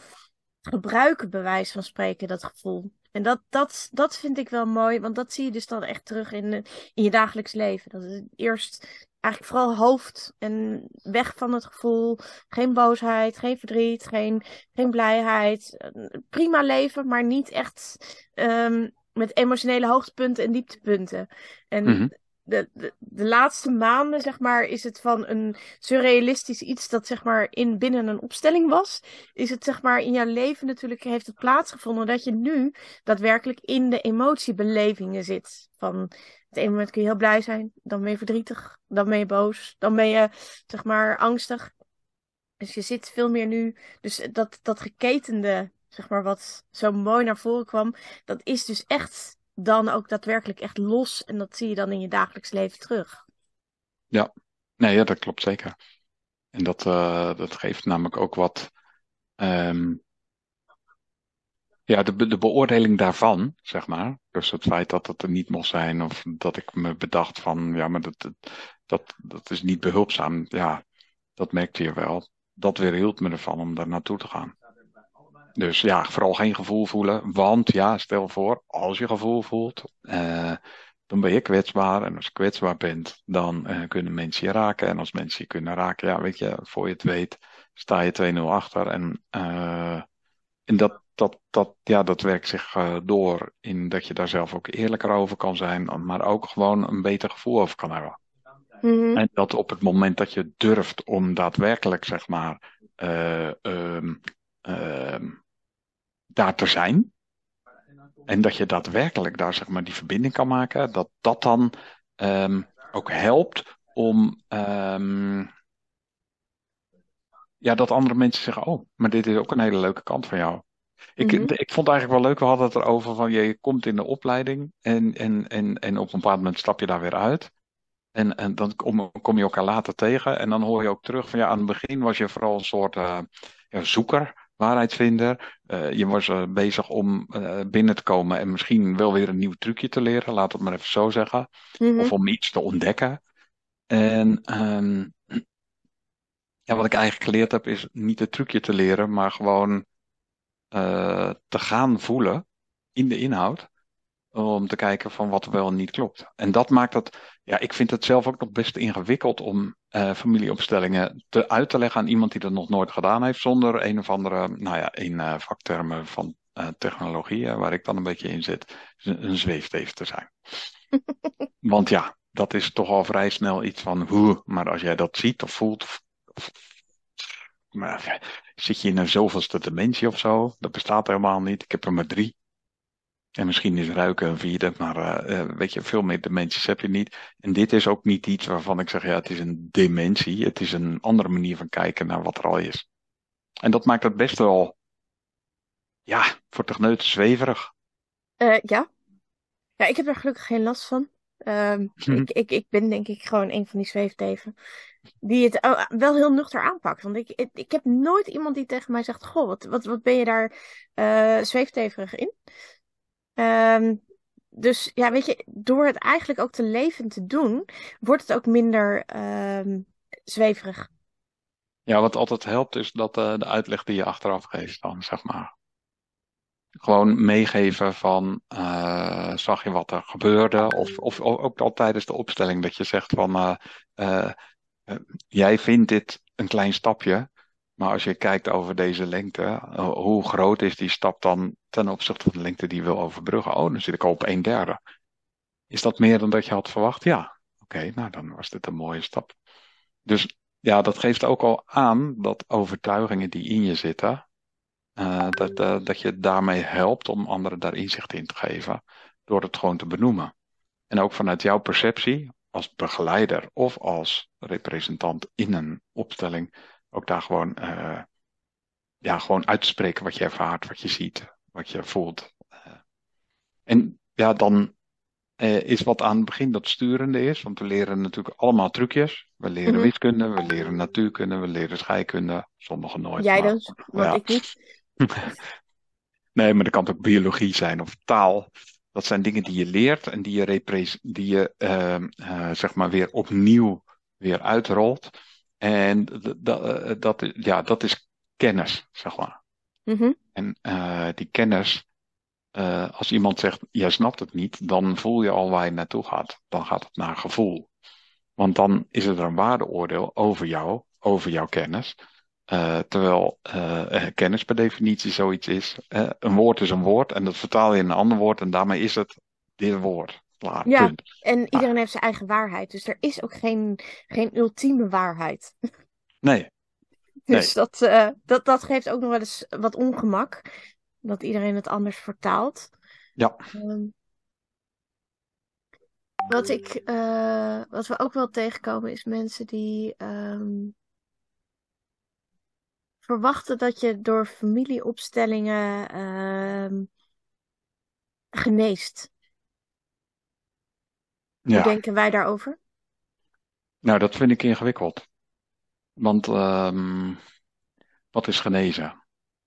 gebruiken, bij wijze van spreken, dat gevoel. En dat, dat, dat vind ik wel mooi, want dat zie je dus dan echt terug in, in je dagelijks leven. Dat het eerst eigenlijk vooral hoofd en weg van het gevoel. Geen boosheid, geen verdriet, geen, geen blijheid. Prima leven, maar niet echt ehm, met emotionele hoogtepunten en dieptepunten. En Mhm. de, de, de laatste maanden, zeg maar, is het van een surrealistisch iets dat zeg maar in binnen een opstelling was. Is het zeg maar in jouw leven natuurlijk heeft het plaatsgevonden dat je nu daadwerkelijk in de emotiebelevingen zit. Van het ene moment kun je heel blij zijn, dan ben je verdrietig, dan ben je boos, dan ben je zeg maar angstig. Dus je zit veel meer nu, dus dat, dat geketende, zeg maar, wat zo mooi naar voren kwam, dat is dus echt dan ook daadwerkelijk echt los. En dat zie je dan in je dagelijks leven terug. Ja, nee, ja, dat klopt zeker. En dat, eh, dat geeft namelijk ook wat. ehm, ja, de, de beoordeling daarvan, zeg maar. Dus het feit dat het er niet mocht zijn, of dat ik me bedacht van, ja, maar dat, dat, dat, dat is niet behulpzaam. Ja, dat merkte je wel. Dat weerhield me ervan om daar naartoe te gaan. Dus ja, vooral geen gevoel voelen. Want ja, stel voor, als je gevoel voelt, eh, dan ben je kwetsbaar. En als je kwetsbaar bent, dan eh, kunnen mensen je raken. En als mensen je kunnen raken, ja, weet je, voor je het weet, sta je 2-0 achter. En, eh, en dat, dat, dat, ja, dat werkt zich eh, door in dat je daar zelf ook eerlijker over kan zijn, maar ook gewoon een beter gevoel over kan hebben. Mhm. En dat op het moment dat je durft om daadwerkelijk, zeg maar, eh, ehm, ehm, daar te zijn. En dat je daadwerkelijk daar, zeg maar, die verbinding kan maken. Dat dat dan ehm, ook helpt om, ja, dat andere mensen zeggen, oh, maar dit is ook een hele leuke kant van jou. Ik, Mhm. ik vond het eigenlijk wel leuk, we hadden het erover van, je komt in de opleiding en, en, en, en op een bepaald moment stap je daar weer uit. En, en dan kom, kom je elkaar later tegen. En dan hoor je ook terug van ja, aan het begin was je vooral een soort eh, ja, zoeker, waarheidsvinder. Eh, je was eh, bezig om binnen te komen en misschien wel weer een nieuw trucje te leren, laat het maar even zo zeggen. Mhm. Of om iets te ontdekken. En ehm, ja, wat ik eigenlijk geleerd heb, is niet het trucje te leren, maar gewoon eh, te gaan voelen in de inhoud. Om te kijken van wat wel en niet klopt. En dat maakt het, ja, ik vind het zelf ook nog best ingewikkeld om eh, familieopstellingen te, uit te leggen aan iemand die dat nog nooit gedaan heeft, zonder een of andere, nou ja, in eh, vaktermen van technologie, eh, waar ik dan een beetje in zit, een, een zweefteef te zijn. Want ja, dat is toch al vrij snel iets van, hoe, maar als jij dat ziet of voelt, of, of- maar, zit je in een zoveelste dimensie of zo? Dat bestaat helemaal niet. Ik heb er maar drie. En misschien is ruiken een vierde, maar uh, weet je, veel meer dimensies heb je niet. En dit is ook niet iets waarvan ik zeg, ja, het is een dimensie. Het is een andere manier van kijken naar wat er al is. En dat maakt het best wel, ja, voor techneut zweverig. Uh, ja. Ja, ik heb er gelukkig geen last van. Um, ik, ik, ik ben denk ik gewoon een van die zweefteven die het oh, wel heel nuchter aanpakt. Want ik, ik, heb nooit iemand die tegen mij zegt: Goh, wat, wat, wat ben je daar uh, zweefteverig in? Um, dus ja, weet je, door het eigenlijk ook te leven te doen, wordt het ook minder um, zweverig. Ja, wat altijd helpt is dat uh, de uitleg die je achteraf geeft dan, zeg maar. Gewoon meegeven van, uh, zag je wat er gebeurde? Of, of ook al tijdens de opstelling dat je zegt van, uh, jij vindt dit een klein stapje, maar als je kijkt over deze lengte, eh, hoe groot is die stap dan ten opzichte van de lengte die je wil overbruggen? Oh, dan zit ik al op een derde. Is dat meer dan dat je had verwacht? Ja. Oké, nou dan was dit een mooie stap. Dus ja, dat geeft ook al aan dat overtuigingen die in je zitten, uh, dat, uh, dat je daarmee helpt om anderen daar inzicht in te geven, door het gewoon te benoemen. En ook vanuit jouw perceptie, als begeleider of als representant in een opstelling, ook daar gewoon, uh, ja, gewoon uit te spreken wat je ervaart, wat je ziet, wat je voelt. En ja, dan is wat aan het begin dat sturende is, want we leren natuurlijk allemaal trucjes. We leren -hmm. wiskunde, we leren natuurkunde, we leren scheikunde, sommigen nooit. Jij maar, dus, want ja. ik niet. nee, maar dat kan ook biologie zijn of taal. Dat zijn dingen die je leert en die je, die je uh, zeg maar weer opnieuw weer uitrolt. En dat, dat, ja, dat is kennis, zeg maar. Mm -hmm. En uh, die kennis, als iemand zegt, jij snapt het niet, dan voel je al waar je naartoe gaat. Dan gaat het naar gevoel. Want dan is er een waardeoordeel over jou, over jouw kennis. Uh, terwijl kennis per definitie zoiets is. een woord is een woord en dat vertaal je in een ander woord en daarmee is het dit woord. Klaar, ja, punt. en iedereen ah. heeft zijn eigen waarheid. Dus er is ook geen, geen ultieme waarheid. Nee. dus nee. Dat, dat, dat geeft ook nog wel eens wat ongemak. Dat iedereen het anders vertaalt. Ja. Um, wat, ik, wat we ook wel tegenkomen is mensen die um, verwachten dat je door familieopstellingen um, geneest. Ja. Hoe denken wij daarover? Nou, dat vind ik ingewikkeld. Want um, wat is genezen?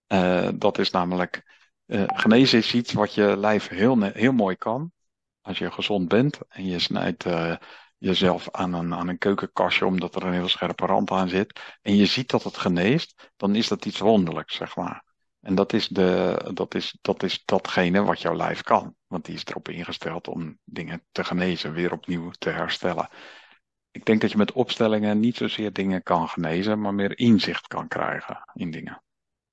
Uh, dat is namelijk. Uh, genezen is iets wat je lijf heel, heel mooi kan. Als je gezond bent en je snijdt uh, jezelf aan een, aan een keukenkastje omdat er een heel scherpe rand aan zit. En je ziet dat het geneest, dan is dat iets wonderlijks, zeg maar. En dat is, de, dat, is, dat is datgene wat jouw lijf kan. Want die is erop ingesteld om dingen te genezen, weer opnieuw te herstellen. Ik denk dat je met opstellingen niet zozeer dingen kan genezen, maar meer inzicht kan krijgen in dingen.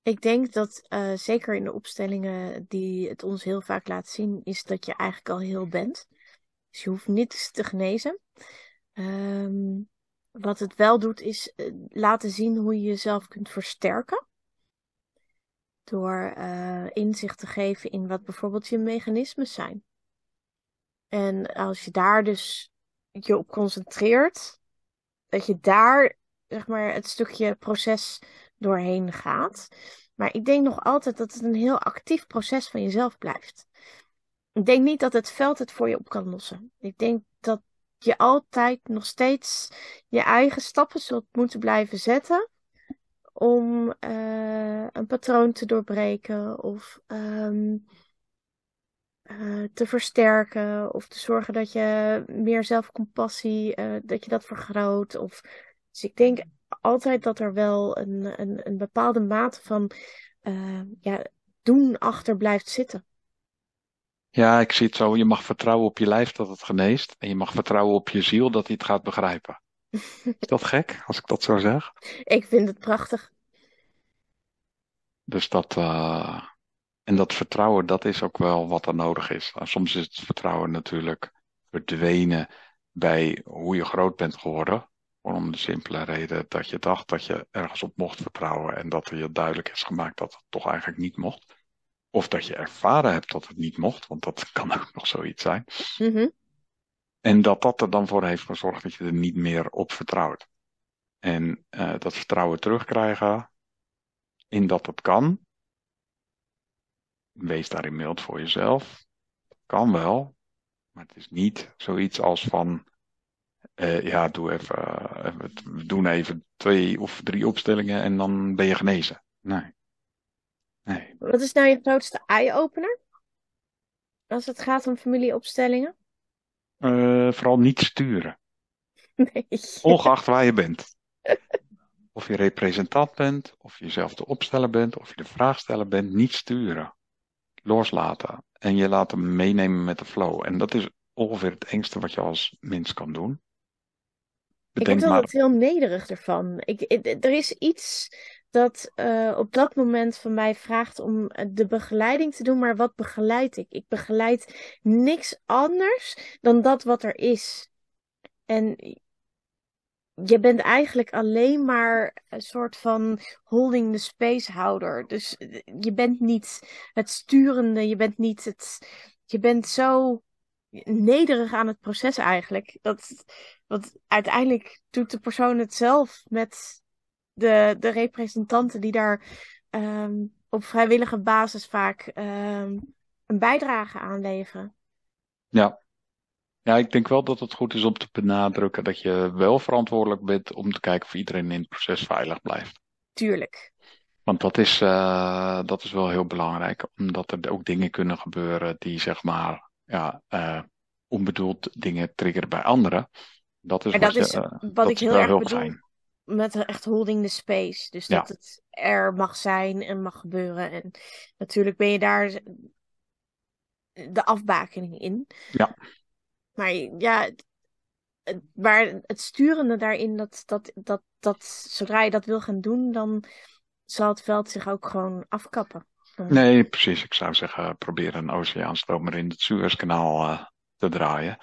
Ik denk dat uh, zeker in de opstellingen die het ons heel vaak laat zien, is dat je eigenlijk al heel bent. Dus je hoeft niets te genezen. Um, wat het wel doet, is uh, laten zien hoe je jezelf kunt versterken. Door uh, inzicht te geven in wat bijvoorbeeld je mechanismes zijn. En als je daar dus je op concentreert, dat je daar zeg maar het stukje proces doorheen gaat. Maar ik denk nog altijd dat het een heel actief proces van jezelf blijft. Ik denk niet dat het veld het voor je op kan lossen. Ik denk dat je altijd nog steeds je eigen stappen zult moeten blijven zetten om uh, een patroon te doorbreken of um, uh, te versterken of te zorgen dat je meer zelfcompassie, uh, dat je dat vergroot. Of... Dus ik denk altijd dat er wel een, een, een bepaalde mate van ja, doen achter blijft zitten. Ja, ik zie het zo. Je mag vertrouwen op je lijf dat het geneest. En je mag vertrouwen op je ziel dat hij het gaat begrijpen. Is dat gek, als ik dat zo zeg? Ik vind het prachtig. Dus dat, uh, en dat vertrouwen, dat is ook wel wat er nodig is. En soms is het vertrouwen natuurlijk verdwenen bij hoe je groot bent geworden. Om de simpele reden dat je dacht dat je ergens op mocht vertrouwen en dat er je duidelijk is gemaakt dat het toch eigenlijk niet mocht. Of dat je ervaren hebt dat het niet mocht, want dat kan ook nog zoiets zijn. Mhm. En dat dat er dan voor heeft gezorgd dat je er niet meer op vertrouwt. En eh, dat vertrouwen terugkrijgen in dat het kan. Wees daarin mild voor jezelf. Kan wel, maar het is niet zoiets als van, eh, ja, doe even, eh, we doen even twee of drie opstellingen en dan ben je genezen. Nee. Nee. Wat is nou je grootste eye-opener? Als het gaat om familieopstellingen? Eh, vooral niet sturen. Nee. Ongeacht waar je bent. Of je representant bent, of je zelf de opsteller bent, of je de vraagsteller bent, niet sturen. Loslaten. En je laten meenemen met de flow. En dat is ongeveer het engste wat je als mens kan doen. Ik Bedenk heb maar, altijd heel nederig ervan. Ik- er is iets dat eh, op dat moment van mij vraagt om eh, de begeleiding te doen, maar wat begeleid ik? Ik begeleid niks anders dan dat wat er is. En je bent eigenlijk alleen maar een soort van holding the space houder. Dus eh, je bent niet het sturende, je bent niet het. Je bent zo nederig aan het proces eigenlijk. Dat, want uiteindelijk doet de persoon het zelf met de, de representanten die daar ehm, op vrijwillige basis vaak ehm, een bijdrage aan leveren. ja. Ja, ik denk wel dat het goed is om te benadrukken dat je wel verantwoordelijk bent om te kijken of iedereen in het proces veilig blijft. Tuurlijk. Want dat is, eh, dat is wel heel belangrijk, omdat er ook dingen kunnen gebeuren die, zeg maar, ja, eh, onbedoeld dingen triggeren bij anderen. Dat is En wat dat is eh, wat dat ik is heel erg heel bedoel fijn. Met echt holding the space. Dus Ja. dat het er mag zijn en mag gebeuren. En natuurlijk ben je daar de afbakening in. Ja. Maar ja, het- maar het sturende daarin, dat, dat, dat, dat zodra je dat wil gaan doen, dan zal het veld zich ook gewoon afkappen. Nee, precies. Ik zou zeggen, probeer een oceaanstromer in het Suezkanaal eh, te draaien.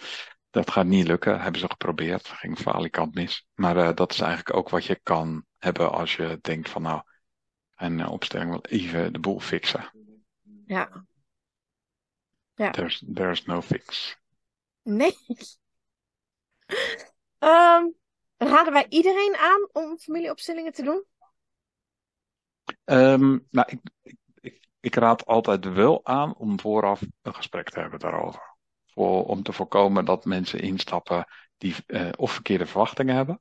Dat gaat niet lukken, hebben ze geprobeerd. Ging falikant mis. Maar eh, dat is eigenlijk ook wat je kan hebben als je denkt van nou, een eh, opstelling wil even de boel fixen. Ja. Ja. There's, there's no fix. Nee. Ehm, raden wij iedereen aan om familieopstellingen te doen? Ehm, nou, ik, ik, ik, ik raad altijd wel aan om vooraf een gesprek te hebben daarover. Voor, om te voorkomen dat mensen instappen die eh, of verkeerde verwachtingen hebben,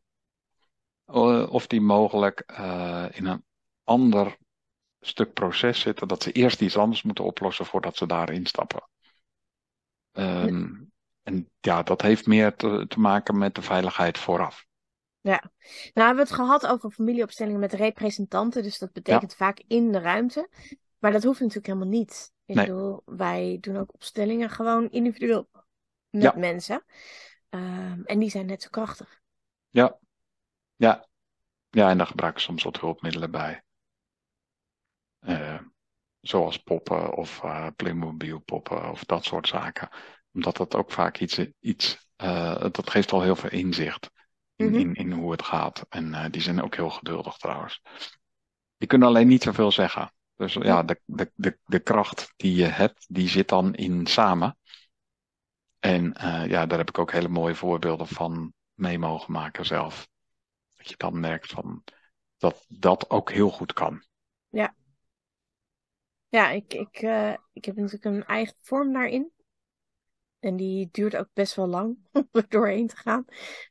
eh, of die mogelijk eh, in een ander stuk proces zitten, dat ze eerst iets anders moeten oplossen voordat ze daar instappen. Ehm, en ja, dat heeft meer te, te maken met de veiligheid vooraf. Ja. Nou hebben we het gehad over familieopstellingen met representanten, dus dat betekent vaak in de ruimte. Maar dat hoeft natuurlijk helemaal niet. Ik Nee. bedoel, wij doen ook opstellingen gewoon individueel met Ja. mensen. Ehm, en die zijn net zo krachtig. Ja, ja, ja, en daar gebruiken ze soms wat hulpmiddelen bij. Eh, zoals poppen of eh Playmobil poppen of dat soort zaken. Omdat dat ook vaak iets, iets eh, dat geeft al heel veel inzicht in, Mhm. in, in hoe het gaat. En eh, die zijn ook heel geduldig trouwens. Die kunnen alleen niet zoveel zeggen. Dus ja, de, de, de, de kracht die je hebt, die zit dan in samen. En eh, ja, daar heb ik ook hele mooie voorbeelden van mee mogen maken zelf. Dat je dan merkt van dat dat ook heel goed kan. Ja, ik, ik, eh, ik heb natuurlijk een eigen vorm daarin. En die duurt ook best wel lang om er doorheen te gaan.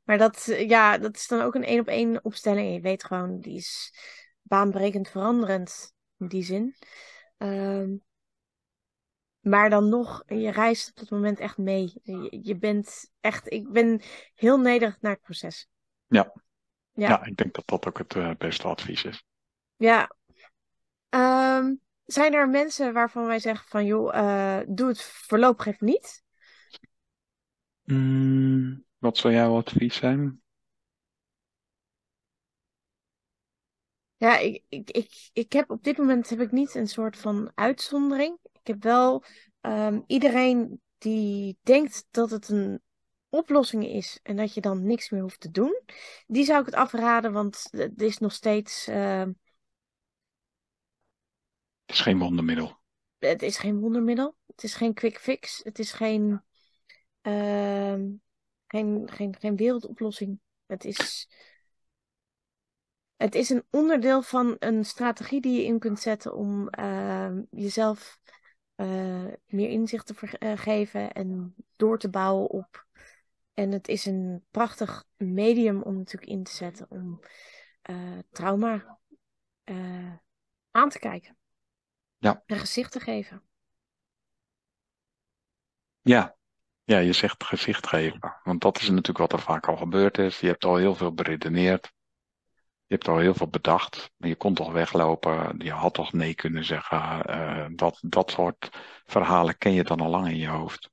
Maar dat, ja, dat is dan ook een één op één opstelling. Je weet gewoon, die is baanbrekend veranderend in die zin. Ehm, maar dan nog, je reist op dat moment echt mee. Je, je bent echt, ik ben heel nederig naar het proces. Ja. Ja. Ja, ik denk dat dat ook het eh, beste advies is. Ja. Ehm, zijn er mensen waarvan wij zeggen van, joh, eh, doe het voorlopig even niet? Mm, wat zou jouw advies zijn? Ja, ik, ik, ik, ik heb op dit moment heb ik niet een soort van uitzondering. Ik heb wel ehm, iedereen die denkt dat het een oplossing is en dat je dan niks meer hoeft te doen, die zou ik het afraden, want het is nog steeds. ehm, Het is geen wondermiddel. het is geen wondermiddel. Het is geen quick fix. Het is geen, ehm, geen, geen, geen wereldoplossing. Het is, het is een onderdeel van een strategie die je in kunt zetten om ehm, jezelf eh, meer inzicht te uh, geven en door te bouwen op. En het is een prachtig medium om natuurlijk in te zetten om uh, trauma aan te kijken. Ja. Een gezicht te geven. Ja. ja, je zegt gezicht geven. Want dat is natuurlijk wat er vaak al gebeurd is. Je hebt al heel veel beredeneerd. Je hebt al heel veel bedacht. Je kon toch weglopen. Je had toch nee kunnen zeggen. Uh, dat, dat soort verhalen ken je dan al lang in je hoofd.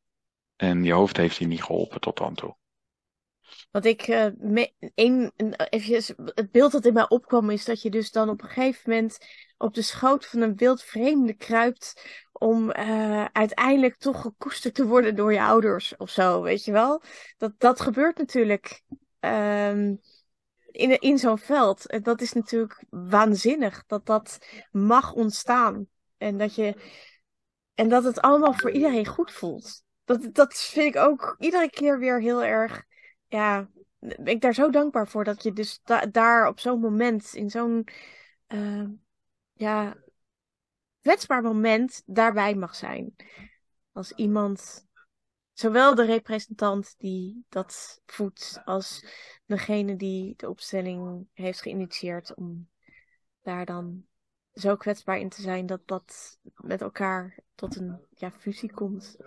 En je hoofd heeft je niet geholpen tot dan toe. Wat ik, uh, een, eventjes, het beeld dat in mij opkwam is dat je dus dan op een gegeven moment op de schoot van een wild vreemde kruipt om uh, uiteindelijk toch gekoesterd te worden door je ouders of zo, weet je wel? Dat, dat gebeurt natuurlijk um, in, in zo'n veld. En dat is natuurlijk waanzinnig dat dat mag ontstaan. En dat, je, en dat het allemaal voor iedereen goed voelt. Dat, dat vind ik ook iedere keer weer heel erg ja, ben ik daar zo dankbaar voor dat je dus daar op zo'n moment, in zo'n uh, ja, kwetsbaar moment, daarbij mag zijn. Als iemand, zowel de representant die dat voedt, als degene die de opstelling heeft geïnitieerd om daar dan zo kwetsbaar in te zijn dat dat met elkaar tot een ja, fusie komt.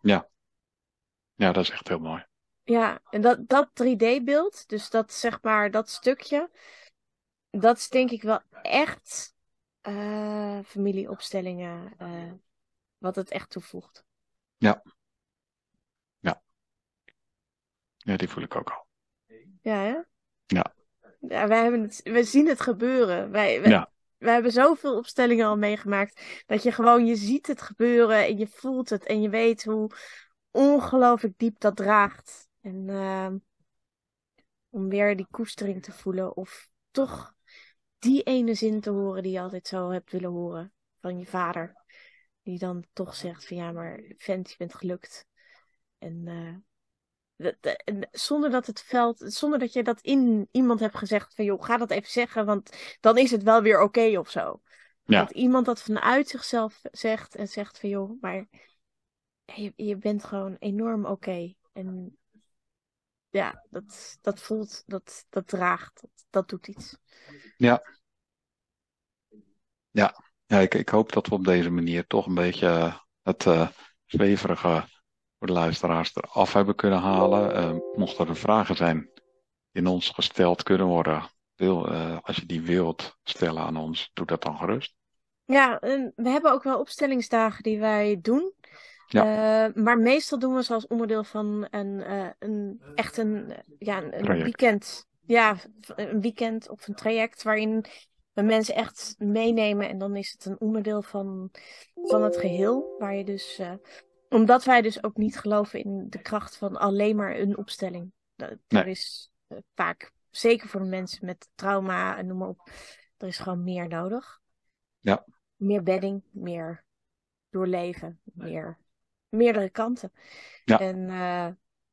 Ja. ja, dat is echt heel mooi. Ja, en dat, dat 3D-beeld, dus dat zeg maar, dat stukje, dat is denk ik wel echt uh, familieopstellingen, uh, wat het echt toevoegt. Ja. Ja. Ja, die voel ik ook al. Ja, hè? Ja. Ja, wij hebben het, we zien het gebeuren. Wij, wij, ja. hebben zoveel opstellingen al meegemaakt, dat je gewoon, je ziet het gebeuren en je voelt het en je weet hoe ongelooflijk diep dat draagt. En uh, om weer die koestering te voelen. Of toch die ene zin te horen die je altijd zo hebt willen horen van je vader. Die dan toch zegt van ja, maar vent, je bent gelukt. En, uh, en zonder dat het veld, zonder dat je dat in iemand hebt gezegd van joh, ga dat even zeggen, want dan is het wel weer oké okay of zo. Ja. Dat iemand dat vanuit zichzelf zegt en zegt van joh, maar je, je bent gewoon enorm oké. Okay. En ja, dat, dat voelt, dat, dat draagt, dat, dat doet iets. Ja. Ja, ja ik, ik hoop dat we op deze manier toch een beetje het uh, zweverige voor de luisteraars eraf hebben kunnen halen. Uh, mochten er vragen zijn in ons gesteld kunnen worden, wil, als je die wilt stellen aan ons, doe dat dan gerust. Ja, we hebben ook wel opstellingsdagen die wij doen. Ja. Uh, maar meestal doen we ze als onderdeel van een, uh, een echt een, ja, een, een weekend. Ja, een weekend of een traject waarin we mensen echt meenemen. En dan is het een onderdeel van, van het geheel. Waar je dus, omdat wij dus ook niet geloven in de kracht van alleen maar een opstelling. Nee. Er is vaak, zeker voor de mensen met trauma en noem maar op, er is gewoon meer nodig. Ja. Meer bedding, meer doorleven, meer meerdere kanten. Ja. En, uh,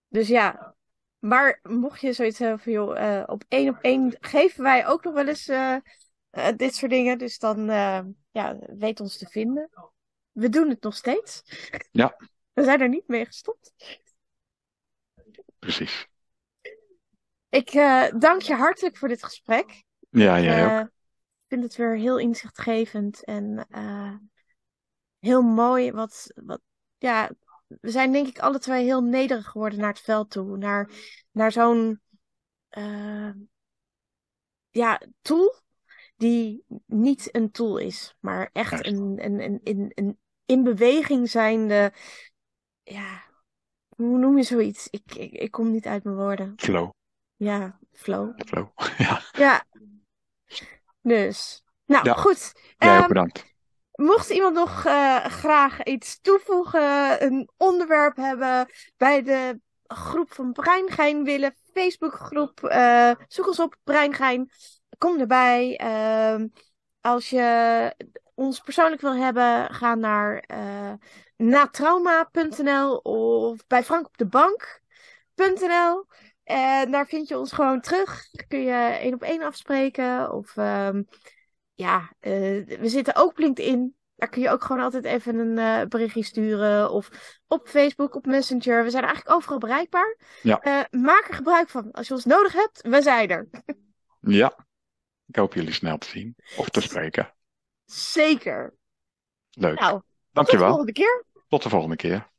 dus ja, maar mocht je zoiets hebben van, joh, uh, op één op één geven wij ook nog wel eens uh, dit soort dingen. Dus dan, ja, weet ons te vinden. We doen het nog steeds. Ja. We zijn er niet mee gestopt. Precies. Ik dank je hartelijk voor dit gesprek. Ja, jij ook. Ik vind het weer heel inzichtgevend en heel mooi wat, wat, ja, we zijn denk ik alle twee heel nederig geworden naar het veld toe. Naar, naar zo'n ja, tool die niet een tool is, maar echt een, een, een, een, een in beweging zijnde. Ja, hoe noem je zoiets? Ik, ik, ik kom niet uit mijn woorden. Flow. Ja, flow. Flow, ja. Ja. Dus, nou ja. goed. Ook um, bedankt. Mocht iemand nog uh, graag iets toevoegen, een onderwerp hebben bij de groep van Breingein willen, Facebookgroep, uh, zoek ons op Breingein, kom erbij. Uh, als je ons persoonlijk wil hebben, ga naar uh, natrauma.nl of bij Frank op de bank.nl. En daar vind je ons gewoon terug. Kun je één op één afspreken. Of um, ja, uh, we zitten ook op LinkedIn. Daar kun je ook gewoon altijd even een uh, berichtje sturen. Of op Facebook, op Messenger. We zijn eigenlijk overal bereikbaar. Ja. Uh, maak er gebruik van. Als je ons nodig hebt, we zijn er. ja. Ik hoop jullie snel te zien of te spreken. Zeker. Leuk. Nou, Dankjewel. Tot de volgende keer. Tot de volgende keer.